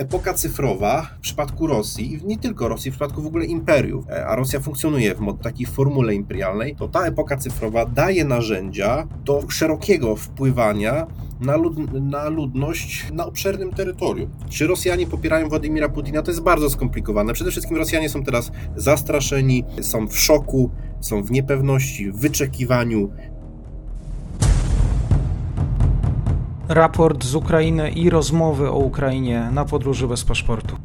epoka cyfrowa w przypadku Rosji nie tylko Rosji, w przypadku w ogóle imperiów, e, a Rosja funkcjonuje w takiej formule imperialnej, to ta epoka cyfrowa daje narzędzia do szerokiego wpływania na, lud na ludność na obszernym terytorium. Czy Rosjanie popierają Władimira Putina? To jest bardzo skomplikowane. Przede wszystkim Rosjanie są teraz zastraszeni, są w szoku, są w niepewności, w wyczekiwaniu. Raport z Ukrainy i rozmowy o Ukrainie na podróży bez paszportu.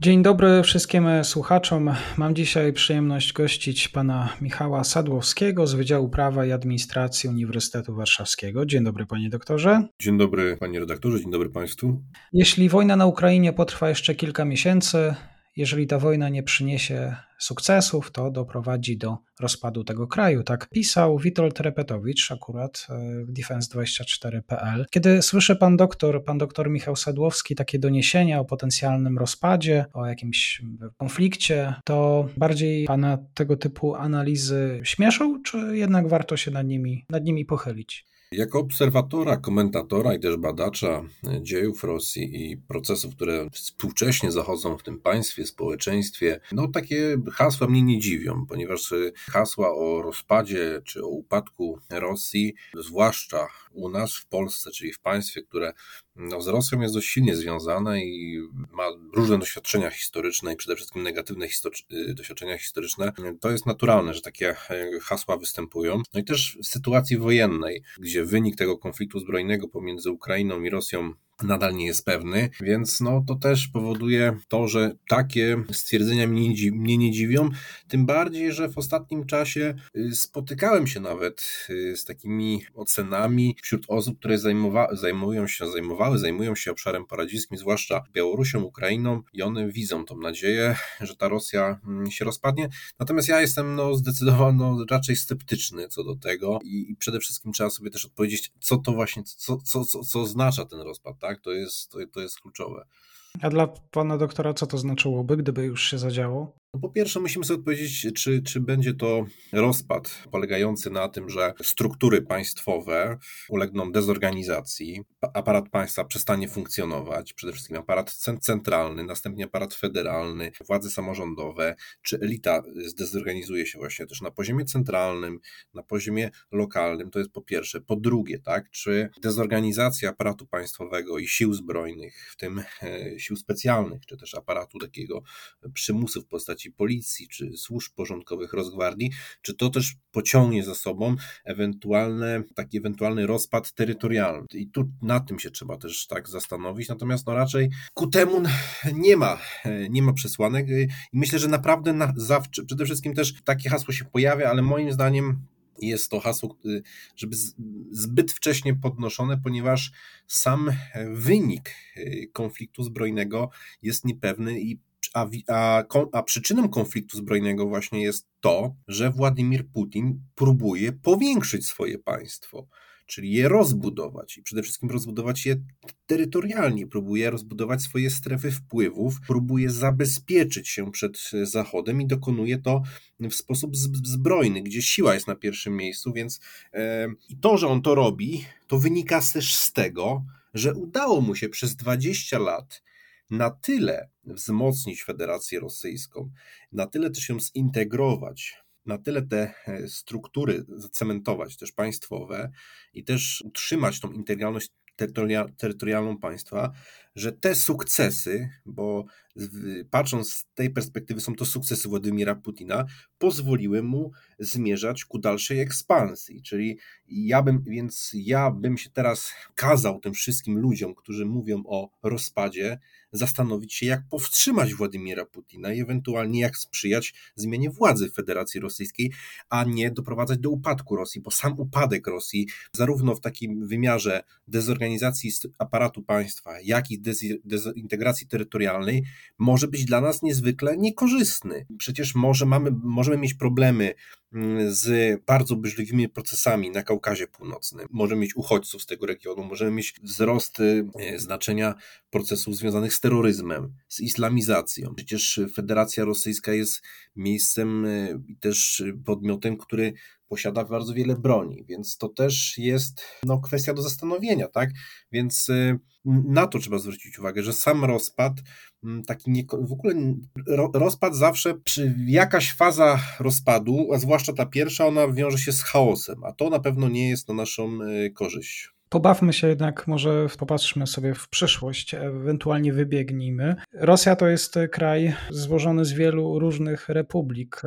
Dzień dobry wszystkim słuchaczom. Mam dzisiaj przyjemność gościć pana Michała Sadłowskiego z Wydziału Prawa i Administracji Uniwersytetu Warszawskiego. Dzień dobry panie doktorze. Dzień dobry panie redaktorze, dzień dobry państwu. Jeśli wojna na Ukrainie potrwa jeszcze kilka miesięcy, jeżeli ta wojna nie przyniesie sukcesów, to doprowadzi do rozpadu tego kraju. Tak pisał Witold Repetowicz akurat e, w defense24.pl. Kiedy słyszy pan doktor, pan doktor Michał Sadłowski takie doniesienia o potencjalnym rozpadzie, o jakimś konflikcie, to bardziej pana tego typu analizy śmieszą, czy jednak warto się nad nimi, nad nimi pochylić? Jako obserwatora, komentatora i też badacza dziejów Rosji i procesów, które współcześnie zachodzą w tym państwie, społeczeństwie, no takie hasła mnie nie dziwią, ponieważ hasła o rozpadzie czy o upadku Rosji, zwłaszcza u nas w Polsce, czyli w państwie, które no, z Rosją jest dość silnie związane i ma różne doświadczenia historyczne i przede wszystkim negatywne y, doświadczenia historyczne, to jest naturalne, że takie e, hasła występują. No i też w sytuacji wojennej, gdzie wynik tego konfliktu zbrojnego pomiędzy Ukrainą i Rosją nadal nie jest pewny, więc no, to też powoduje to, że takie stwierdzenia mnie, mnie nie dziwią, tym bardziej, że w ostatnim czasie y, spotykałem się nawet y, z takimi ocenami wśród osób, które zajmowa- zajmują się, zajmowały, zajmują się obszarem poradziskim, zwłaszcza Białorusią, Ukrainą i one widzą tą nadzieję, że ta Rosja mm, się rozpadnie, natomiast ja jestem no, zdecydowanie raczej sceptyczny co do tego i, i przede wszystkim trzeba sobie też odpowiedzieć, co to właśnie, co, co, co, co oznacza ten rozpad, tak? Tak? To jest, to, to jest kluczowe. A dla pana doktora co to znaczyłoby, gdyby już się zadziało? No po pierwsze, musimy sobie odpowiedzieć, czy, czy będzie to rozpad polegający na tym, że struktury państwowe ulegną dezorganizacji, aparat państwa przestanie funkcjonować, przede wszystkim aparat centralny, następnie aparat federalny, władze samorządowe, czy elita zdezorganizuje się właśnie też na poziomie centralnym, na poziomie lokalnym, to jest po pierwsze. Po drugie, tak, czy dezorganizacja aparatu państwowego i sił zbrojnych, w tym e, sił specjalnych, czy też aparatu takiego przymusu w postaci postaci policji czy służb porządkowych Rosgwardii, czy to też pociągnie za sobą ewentualne, taki ewentualny rozpad terytorialny. I tu na tym się trzeba też tak zastanowić, natomiast no raczej ku temu nie ma, nie ma przesłanek i myślę, że naprawdę na zawsze, przede wszystkim też takie hasło się pojawia, ale moim zdaniem jest to hasło, żeby zbyt wcześnie podnoszone, ponieważ sam wynik konfliktu zbrojnego jest niepewny i a, a, a przyczyną konfliktu zbrojnego właśnie jest to, że Władimir Putin próbuje powiększyć swoje państwo, czyli je rozbudować i przede wszystkim rozbudować je terytorialnie, próbuje rozbudować swoje strefy wpływów, próbuje zabezpieczyć się przed Zachodem i dokonuje to w sposób zbrojny, gdzie siła jest na pierwszym miejscu, więc e, to, że on to robi, to wynika też z tego, że udało mu się przez 20 lat na tyle wzmocnić Federację Rosyjską, na tyle też ją zintegrować, na tyle te e, struktury zacementować, też państwowe i też utrzymać tą integralność terytorialną państwa, że te sukcesy, bo patrząc z tej perspektywy są to sukcesy Władimira Putina, pozwoliły mu zmierzać ku dalszej ekspansji. Czyli ja bym, więc ja bym się teraz kazał tym wszystkim ludziom, którzy mówią o rozpadzie, zastanowić się, jak powstrzymać Władimira Putina i ewentualnie jak sprzyjać zmianie władzy w Federacji Rosyjskiej, a nie doprowadzać do upadku Rosji, bo sam upadek Rosji, zarówno w takim wymiarze dezorganizacji aparatu państwa, jak i dezintegracji terytorialnej, może być dla nas niezwykle niekorzystny. Przecież może mamy, możemy mieć problemy mm, z bardzo burzliwymi procesami na Kaukazie Północnym. Możemy mieć uchodźców z tego regionu, możemy mieć wzrost e, znaczenia procesów związanych z terroryzmem, z islamizacją. Przecież Federacja Rosyjska jest miejscem e, i też podmiotem, który posiada bardzo wiele broni, więc to też jest no, kwestia do zastanowienia, tak? Więc y, na to trzeba zwrócić uwagę, że sam rozpad, taki nie, w ogóle rozpad zawsze, przy jakaś faza rozpadu, a zwłaszcza ta pierwsza, ona wiąże się z chaosem, a to na pewno nie jest na naszą y, korzyść. Pobawmy się jednak, może popatrzmy sobie w przyszłość, ewentualnie wybiegnijmy. Rosja to jest kraj złożony z wielu różnych republik.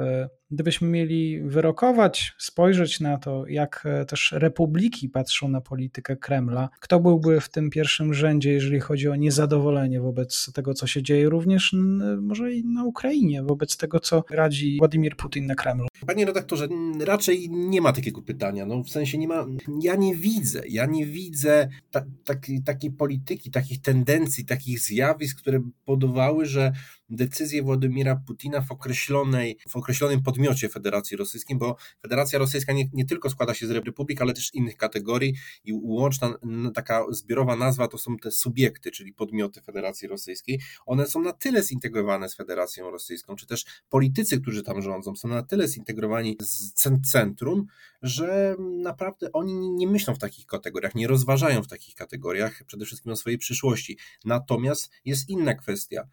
Gdybyśmy mieli wyrokować, spojrzeć na to, jak e, też republiki patrzą na politykę Kremla, kto byłby w tym pierwszym rzędzie, jeżeli chodzi o niezadowolenie wobec tego, co się dzieje, również może i na Ukrainie, wobec tego, co radzi Władimir Putin na Kremlu? Panie redaktorze, raczej nie ma takiego pytania. No, w sensie nie ma. Ja nie widzę, ja nie widzę ta, takiej, takiej polityki, takich tendencji, takich zjawisk, które powodowały, że decyzję Władimira Putina w, określonej, w określonym podmiocie Federacji Rosyjskiej, bo Federacja Rosyjska nie, nie tylko składa się z republik, ale też innych kategorii i łączna taka zbiorowa nazwa to są te subiekty, czyli podmioty Federacji Rosyjskiej. One są na tyle zintegrowane z Federacją Rosyjską, czy też politycy, którzy tam rządzą, są na tyle zintegrowani z centrum, że naprawdę oni nie myślą w takich kategoriach, nie rozważają w takich kategoriach przede wszystkim o swojej przyszłości. Natomiast jest inna kwestia.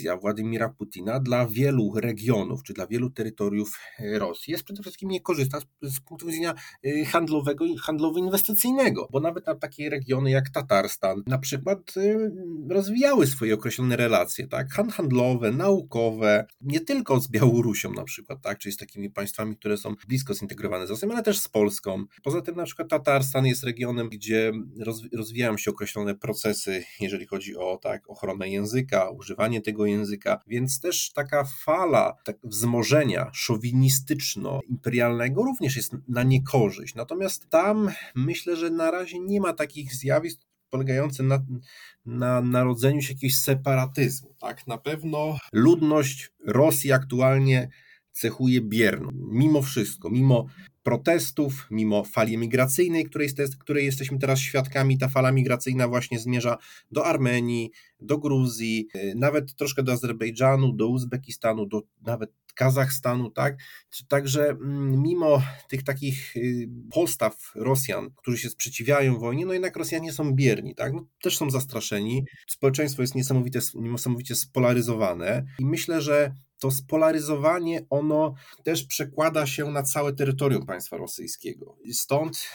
Decyzja Władimira Putina dla wielu regionów, czy dla wielu terytoriów e, Rosji jest przede wszystkim niekorzystna z, z punktu widzenia e, handlowego i handlowo-inwestycyjnego, bo nawet na takie regiony jak Tatarstan na przykład e, rozwijały swoje określone relacje, tak, handlowe, naukowe, nie tylko z Białorusią na przykład, tak, czyli z takimi państwami, które są blisko zintegrowane z Rosją, ale też z Polską. Poza tym na przykład Tatarstan jest regionem, gdzie rozwijają się określone procesy, jeżeli chodzi o tak, ochronę języka, używanie tego języka, więc też taka fala tak, wzmożenia szowinistyczno-imperialnego również jest na niekorzyść. Natomiast tam myślę, że na razie nie ma takich zjawisk, polegające na, na narodzeniu się jakiegoś separatyzmu. Tak? Na pewno ludność Rosji aktualnie cechuje bierno. Mimo wszystko, mimo protestów, mimo fali migracyjnej, której, której jesteśmy teraz świadkami, ta fala migracyjna właśnie zmierza do Armenii, do Gruzji, y, nawet troszkę do Azerbejdżanu, do Uzbekistanu, do nawet Kazachstanu, tak? Także mm, mimo tych takich y, postaw Rosjan, którzy się sprzeciwiają wojnie, no jednak Rosjanie są bierni, tak? No, też są zastraszeni. Społeczeństwo jest niesamowite, niesamowicie spolaryzowane i myślę, że to spolaryzowanie ono też przekłada się na całe terytorium państwa rosyjskiego. Stąd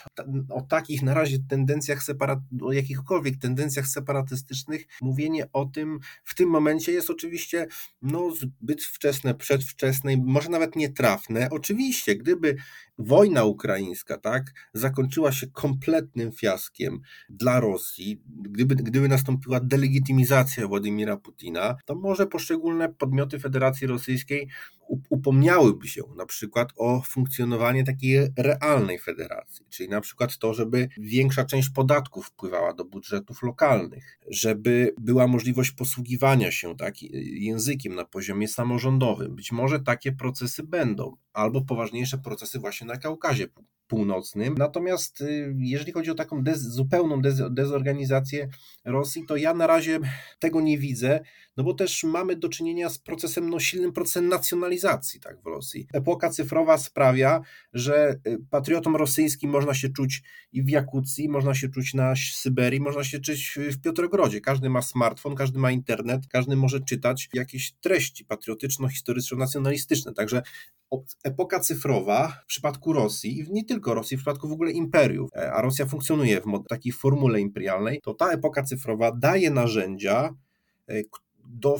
o takich na razie tendencjach separat, o jakichkolwiek tendencjach separatystycznych mówienie o tym w tym momencie jest oczywiście no, zbyt wczesne, przedwczesne, może nawet nietrafne. Oczywiście, gdyby wojna ukraińska tak, zakończyła się kompletnym fiaskiem dla Rosji, gdyby, gdyby nastąpiła delegitymizacja Władimira Putina, to może poszczególne podmioty Federacji Rosyjskiej upomniałyby się na przykład o funkcjonowanie takiej realnej federacji, czyli na przykład to, żeby większa część podatków wpływała do budżetów lokalnych, żeby była możliwość posługiwania się tak, językiem na poziomie samorządowym. Być może takie procesy będą, albo poważniejsze procesy właśnie na Kaukazie Północnym. Natomiast y, jeżeli chodzi o taką dez, zupełną dez, dezorganizację Rosji, to ja na razie tego nie widzę, no bo też mamy do czynienia z procesem, no silnym procesem nacjonalizacji tak, w Rosji. Epoka cyfrowa sprawia, że y, patriotą rosyjskim można się czuć i w Jakucji, można się czuć na Syberii, można się czuć w Piotrogrodzie. Każdy ma smartfon, każdy ma internet, każdy może czytać jakieś treści patriotyczno-historyczno-nacjonalistyczne. Także epoka cyfrowa w przypadku Rosji i nie tylko Rosji, w przypadku w ogóle imperiów, e, a Rosja funkcjonuje w takiej formule imperialnej, to ta epoka cyfrowa daje narzędzia e, do e,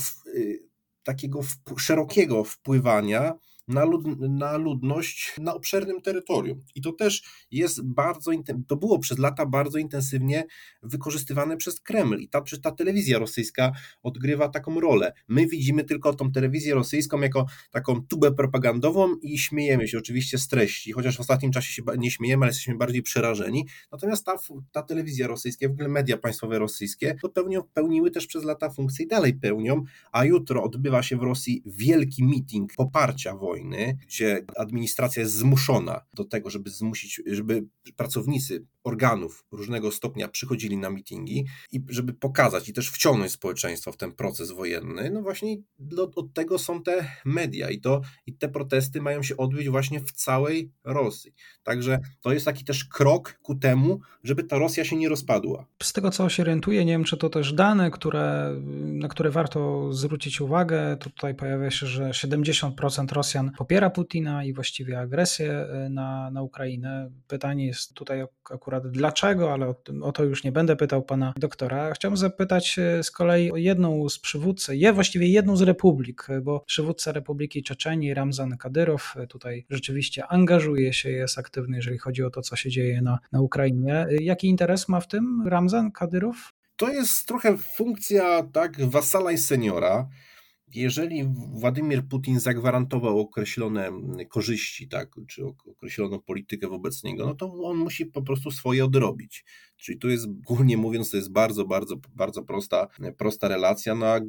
takiego szerokiego wpływania na, lud, na ludność na obszernym terytorium. I to też jest bardzo, to było przez lata bardzo intensywnie wykorzystywane przez Kreml. I ta, ta telewizja rosyjska odgrywa taką rolę. My widzimy tylko tą telewizję rosyjską jako taką tubę propagandową i śmiejemy się oczywiście z treści, chociaż w ostatnim czasie się nie śmiejemy, ale jesteśmy bardziej przerażeni. Natomiast ta, ta telewizja rosyjska, w ogóle media państwowe rosyjskie, to pełnią, pełniły też przez lata funkcje i dalej pełnią, a jutro odbywa się w Rosji wielki meeting poparcia wojny wojny, gdzie administracja jest zmuszona do tego, żeby zmusić, żeby pracownicy organów różnego stopnia przychodzili na mitingi i żeby pokazać i też wciągnąć społeczeństwo w ten proces wojenny, no właśnie od tego są te media i, to, i te protesty mają się odbyć właśnie w całej Rosji. Także to jest taki też krok ku temu, żeby ta Rosja się nie rozpadła. Z tego co się orientuję, nie wiem czy to też dane, które, na które warto zwrócić uwagę, tutaj pojawia się, że 70% Rosjan popiera Putina i właściwie agresję e, na, na Ukrainę. Pytanie jest tutaj akurat dlaczego, ale o, o to już nie będę pytał pana doktora. Chciałbym zapytać e, z kolei o jedną z przywódcy, je właściwie jedną z republik, bo przywódca Republiki Czeczenii, Ramzan Kadyrow, e, tutaj rzeczywiście angażuje się, jest aktywny, jeżeli chodzi o to, co się dzieje na, na Ukrainie. Jaki interes ma w tym Ramzan Kadyrow? To jest trochę funkcja tak wasala i seniora jeżeli Władimir Putin zagwarantował określone korzyści, tak, czy określoną politykę wobec niego, no to on musi po prostu swoje odrobić. Czyli tu jest, ogólnie mówiąc, to jest bardzo, bardzo, bardzo prosta, prosta relacja, no a,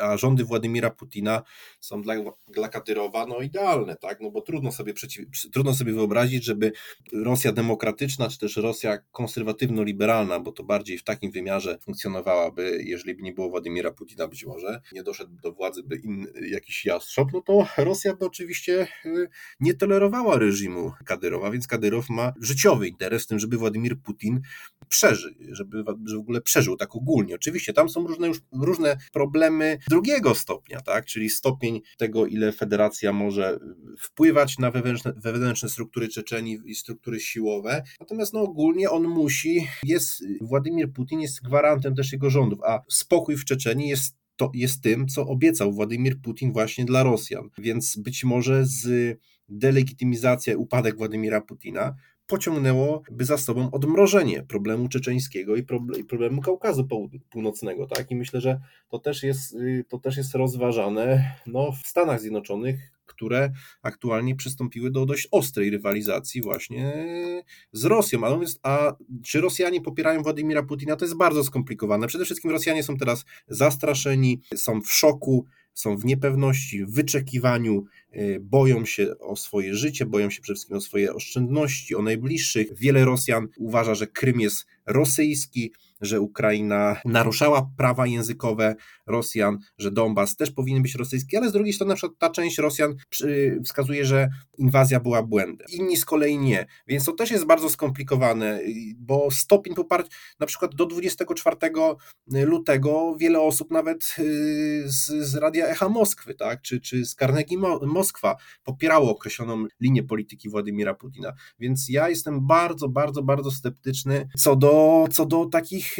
a rządy Władimira Putina są dla, dla Kadyrowa no idealne, tak, no bo trudno sobie, przeciw, trudno sobie wyobrazić, żeby Rosja demokratyczna, czy też Rosja konserwatywno-liberalna, bo to bardziej w takim wymiarze funkcjonowałaby, jeżeli by nie było Władimira Putina być może, nie doszedł do władzy by in, jakiś jastrząb, no to Rosja by oczywiście y, nie tolerowała reżimu Kadyrowa, więc Kadyrow ma życiowy interes w tym, żeby Władimir Putin Putin przeży, żeby, żeby w ogóle przeżył tak ogólnie. Oczywiście tam są różne już różne problemy drugiego stopnia, tak? czyli stopień tego, ile federacja może wpływać na wewnętrzne, wewnętrzne struktury Czeczenii i struktury siłowe. Natomiast no, ogólnie on musi, jest, Władimir Putin jest gwarantem też jego rządów, a spokój w Czeczenii jest to jest tym, co obiecał Władimir Putin właśnie dla Rosjan. Więc być może z delegitymizacja, upadek Władimira Putina pociągnęłoby za sobą odmrożenie problemu czeczeńskiego i problemu Kaukazu Północnego. Tak? I myślę, że to też jest, y, to też jest rozważane no, w Stanach Zjednoczonych, które aktualnie przystąpiły do dość ostrej rywalizacji właśnie z Rosją. A czy Rosjanie popierają Władimira Putina? To jest bardzo skomplikowane. Przede wszystkim Rosjanie są teraz zastraszeni, są w szoku, są w niepewności, w wyczekiwaniu, y, boją się o swoje życie, boją się przede wszystkim o swoje oszczędności, o najbliższych. Wiele Rosjan uważa, że Krym jest rosyjski, że Ukraina naruszała prawa językowe Rosjan, że Donbas też powinien być rosyjski, ale z drugiej strony na przykład ta część Rosjan wskazuje, że inwazja była błędem. Inni z kolei nie. Więc to też jest bardzo skomplikowane, bo stopień poparcia, na przykład do 24 lutego wiele osób nawet y, z, z Radia Echa Moskwy, tak, czy, czy z Carnegie Moskwa popierało określoną linię polityki Władimira Putina. Więc ja jestem bardzo, bardzo, bardzo sceptyczny co do, co do takich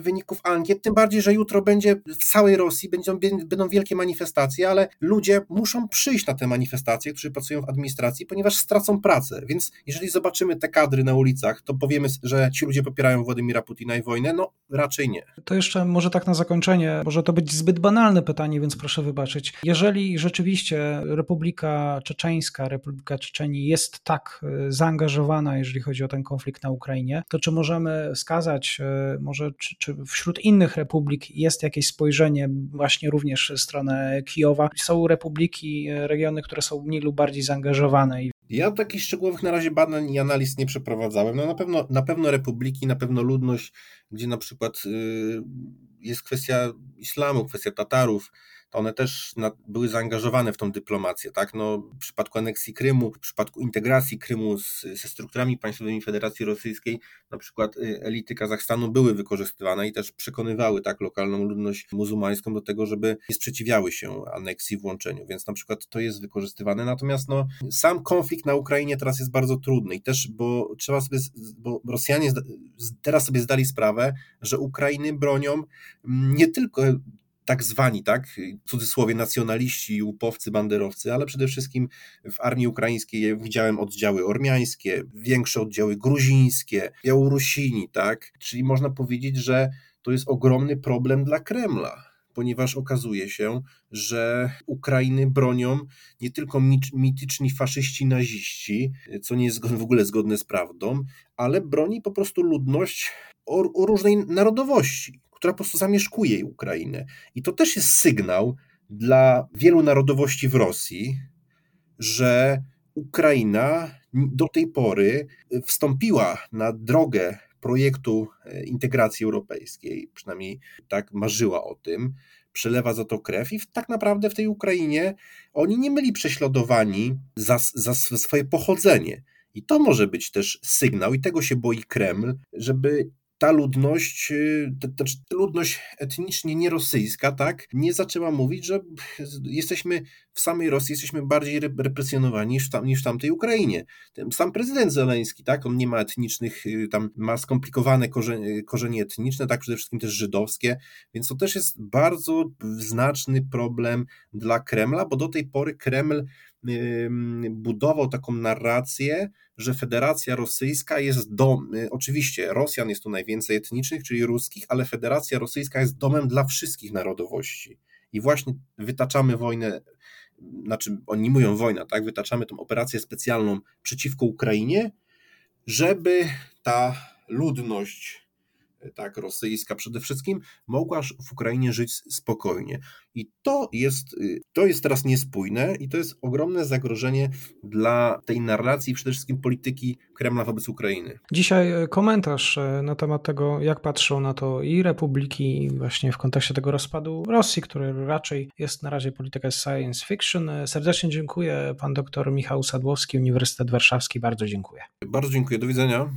wyników ankiet, tym bardziej, że jutro będzie w całej Rosji będą, będą wielkie manifestacje, ale ludzie muszą przyjść na te manifestacje, którzy pracują w administracji, ponieważ stracą pracę. Więc jeżeli zobaczymy te kadry na ulicach, to powiemy, że ci ludzie popierają Władimira Putina i wojnę? No raczej nie. To jeszcze może tak na zakończenie, może to być zbyt banalne pytanie, więc proszę wybaczyć. Jeżeli rzeczywiście Republika Czeczeńska, Republika Czeczenii jest tak y, zaangażowana, jeżeli chodzi o ten konflikt na Ukrainie, to czy możemy wskazać y, może czy, czy wśród innych republik jest jakieś spojrzenie właśnie również w stronę Kijowa? Są republiki, e, regiony, które są mniej lub bardziej zaangażowane ja takich szczegółowych na razie badań i analiz nie przeprowadzałem. No na pewno, na pewno republiki, na pewno ludność, gdzie na przykład y, jest kwestia islamu, kwestia Tatarów, to one też były zaangażowane w tą dyplomację. Tak? No, w przypadku aneksji Krymu, w przypadku integracji Krymu z, ze strukturami państwowymi Federacji Rosyjskiej, na przykład y, elity Kazachstanu były wykorzystywane i też przekonywały tak lokalną ludność muzułmańską do tego, żeby nie sprzeciwiały się aneksji, włączeniu, więc na przykład to jest wykorzystywane. Natomiast no, sam konflikt na Ukrainie teraz jest bardzo trudny i też, bo trzeba sobie, bo Rosjanie teraz sobie zdali sprawę, że Ukrainy bronią mm, nie tylko tak zwani, tak, cudzysłowie nacjonaliści, łupowcy, banderowcy, ale przede wszystkim w armii ukraińskiej widziałem oddziały ormiańskie, większe oddziały gruzińskie, Białorusini, tak, czyli można powiedzieć, że to jest ogromny problem dla Kremla ponieważ okazuje się, że Ukrainy bronią nie tylko mityczni faszyści, naziści, co nie jest w ogóle zgodne z prawdą, ale broni po prostu ludność o, o różnej narodowości która po prostu zamieszkuje Ukrainę. I to też jest sygnał dla wielu narodowości w Rosji, że Ukraina do tej pory wstąpiła na drogę projektu e, integracji europejskiej, przynajmniej tak marzyła o tym, przelewa za to krew i tak naprawdę w tej Ukrainie oni nie byli prześladowani za, za swoje pochodzenie. I to może być też sygnał, i tego się boi Kreml, żeby ta ludność, y, ta, ta ludność etnicznie nierosyjska, tak, nie zaczęła mówić, że jesteśmy w samej Rosji, jesteśmy bardziej represjonowani niż w, tam, niż w tamtej Ukrainie. Sam prezydent Zeleński, tak, on nie ma etnicznych, y, tam ma skomplikowane korzenie, korzenie etniczne, tak, przede wszystkim też żydowskie, więc to też jest bardzo znaczny problem dla Kremla, bo do tej pory Kreml budował taką narrację, że Federacja Rosyjska jest dom. Y, oczywiście Rosjan jest tu najwięcej etnicznych, czyli ruskich, ale Federacja Rosyjska jest domem dla wszystkich narodowości. I właśnie wytaczamy wojnę, znaczy oni mówią wojna, tak? Wytaczamy tą operację specjalną przeciwko Ukrainie, żeby ta ludność tak, rosyjska przede wszystkim, mogła w Ukrainie żyć spokojnie. I to jest, y, to jest teraz niespójne i to jest ogromne zagrożenie dla tej narracji, przede wszystkim polityki Kremla wobec Ukrainy. Dzisiaj y, komentarz y, na temat tego, jak patrzą na to i republiki właśnie w kontekście tego rozpadu Rosji, który raczej jest na razie polityka science fiction. Serdecznie dziękuję. Pan doktor Michał Sadłowski, Uniwersytet Warszawski. Bardzo dziękuję. Bardzo dziękuję. Do widzenia.